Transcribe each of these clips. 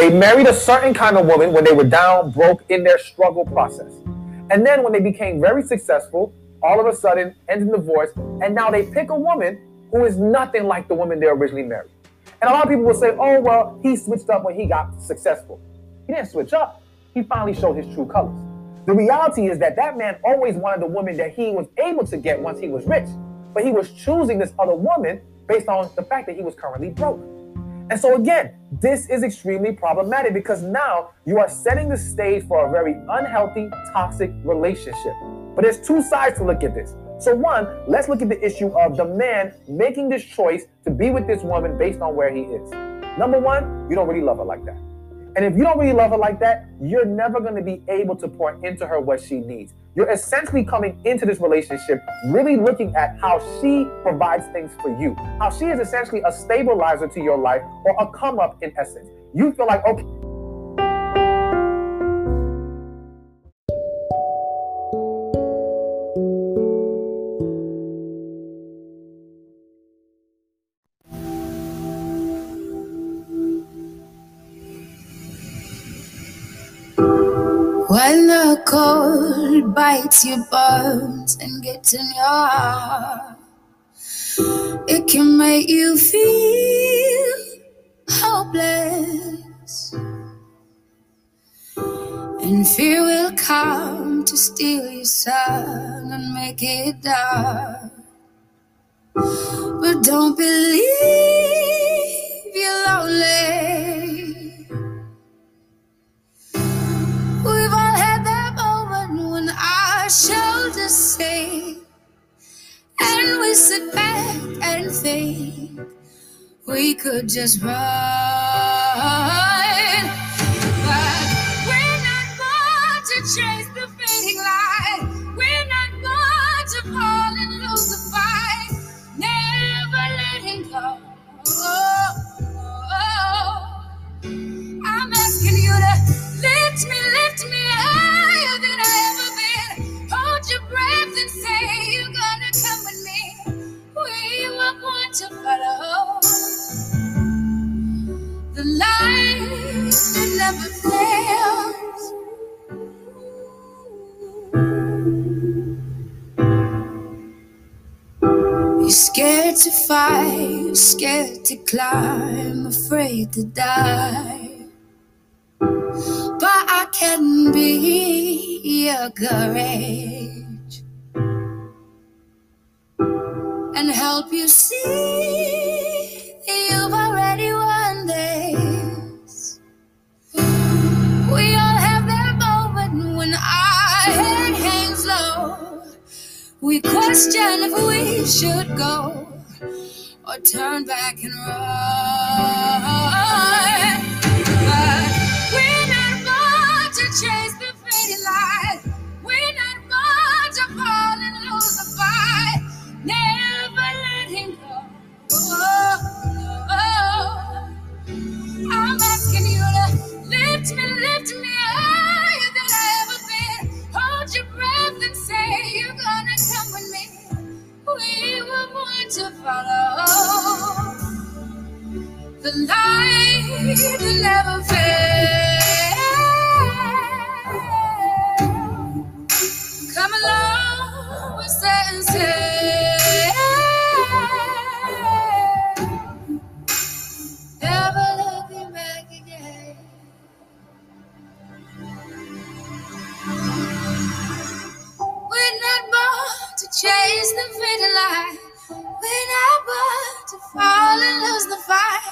They married a certain kind of woman when they were down, broke in their struggle process. And then when they became very successful, all of a sudden ends in divorce, and now they pick a woman who is nothing like the woman they originally married. And a lot of people will say, oh, well, he switched up when he got successful. He didn't switch up. He finally showed his true colors. The reality is that that man always wanted the woman that he was able to get once he was rich, but he was choosing this other woman based on the fact that he was currently broke. And so, again, this is extremely problematic because now you are setting the stage for a very unhealthy, toxic relationship. But there's two sides to look at this. So, one, let's look at the issue of the man making this choice to be with this woman based on where he is. Number one, you don't really love her like that. And if you don't really love her like that, you're never going to be able to pour into her what she needs. You're essentially coming into this relationship really looking at how she provides things for you, how she is essentially a stabilizer to your life or a come up in essence. You feel like, okay, When the cold bites your bones and gets in your heart, it can make you feel hopeless. And fear will come to steal your sun and make it dark. But don't believe you're lonely. We've all had that moment when our shoulders sink and we sit back and think we could just run. But we're not born to chase to fight, scared to climb, afraid to die. But I can be your courage and help you see you've already won this. We all have that moment when our head hangs low. We question if we should go or turn back and run. But we're not born to chase the fading light. We're not born to fall and lose the fight. Never letting go. Oh, oh. oh. I'm asking you to lift me, lift me to follow the light that never fails. Come along, we say and say. Never looking back again. We're not born to chase the fading light. Lose the fight.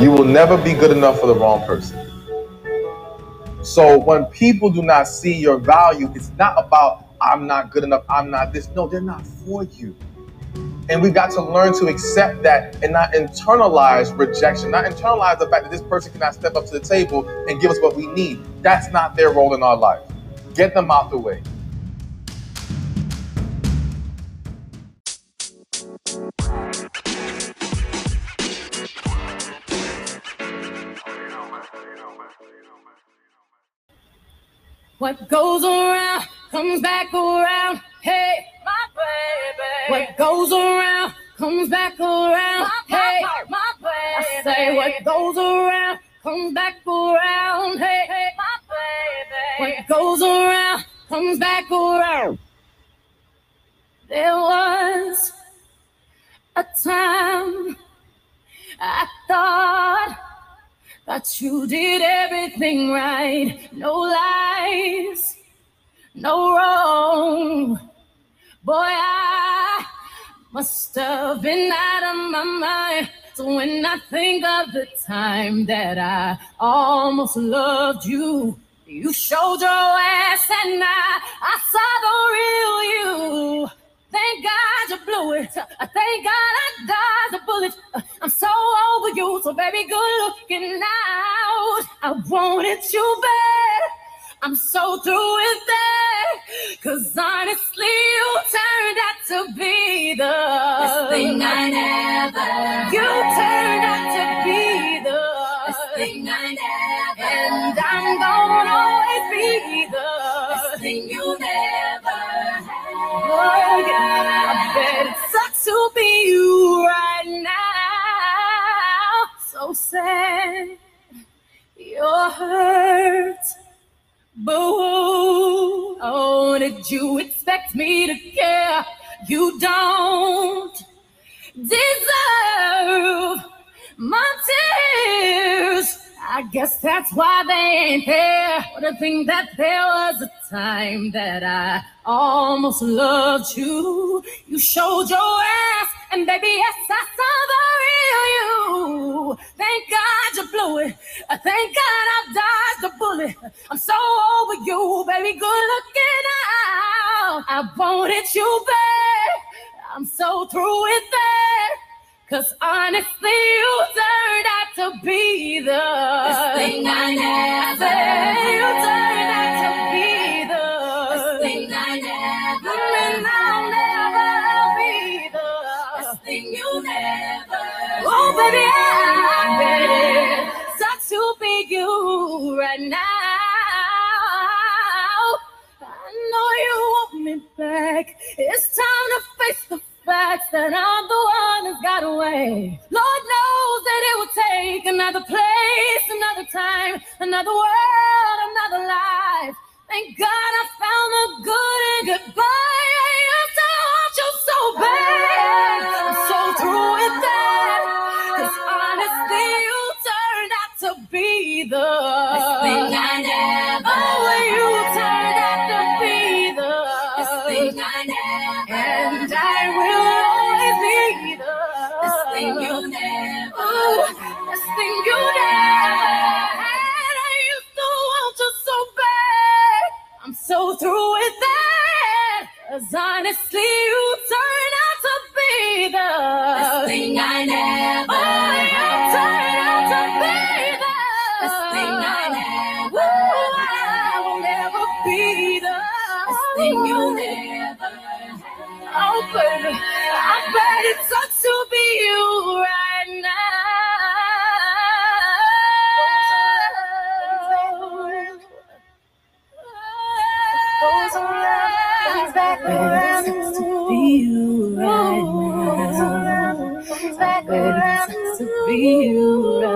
You will never be good enough for the wrong person. So when people do not see your value, it's not about I'm not good enough, I'm not this. No, they're not for you. And we've got to learn to accept that and not internalize rejection, not internalize the fact that this person cannot step up to the table and give us what we need. That's not their role in our life. Get them out the way. What goes around comes back around. Hey, my baby. What goes around comes back around. My, hey, my baby. I say what goes around comes back around. Hey, hey, my baby. What goes around comes back around. There was a time I thought that you did everything right. No lies, no wrong. Boy, I must have been out of my mind. So when I think of the time that I almost loved you, you showed your ass and I, I saw the real you. Thank God you blew it. Thank God I dodged a bullet. I'm so over you, so baby, good looking out. I wanted you bad. I'm so through with that. Cause honestly, you turned out to be the best thing I never. You turned out to be the best thing I never. And I'm gonna always be the best thing you be you right now. So sad. You're hurt. Boo. Oh, did you expect me to care? You don't deserve my tears. I guess that's why they ain't here. But I think that there was a time that I almost loved you. You showed your ass, and baby, yes, I saw the real you. Thank God you blew it. Thank God I dodged the bullet. I'm so over you, baby. Good looking out. I wanted you back. I'm so through with that. Cause honestly, you turned out to be the best thing I never. You turned out to be the best thing I never. And I'll never be the best thing you never. Oh, baby, I bet it sucks to be you right now. I know you want me back. It's time to face the facts that I'm the got away. Lord knows that it will take another place, another time, another world, best thing you never had. Oh, baby, I bet it sucks to be you right now. Goes around, comes back around to be you right now. Back around to be you right now.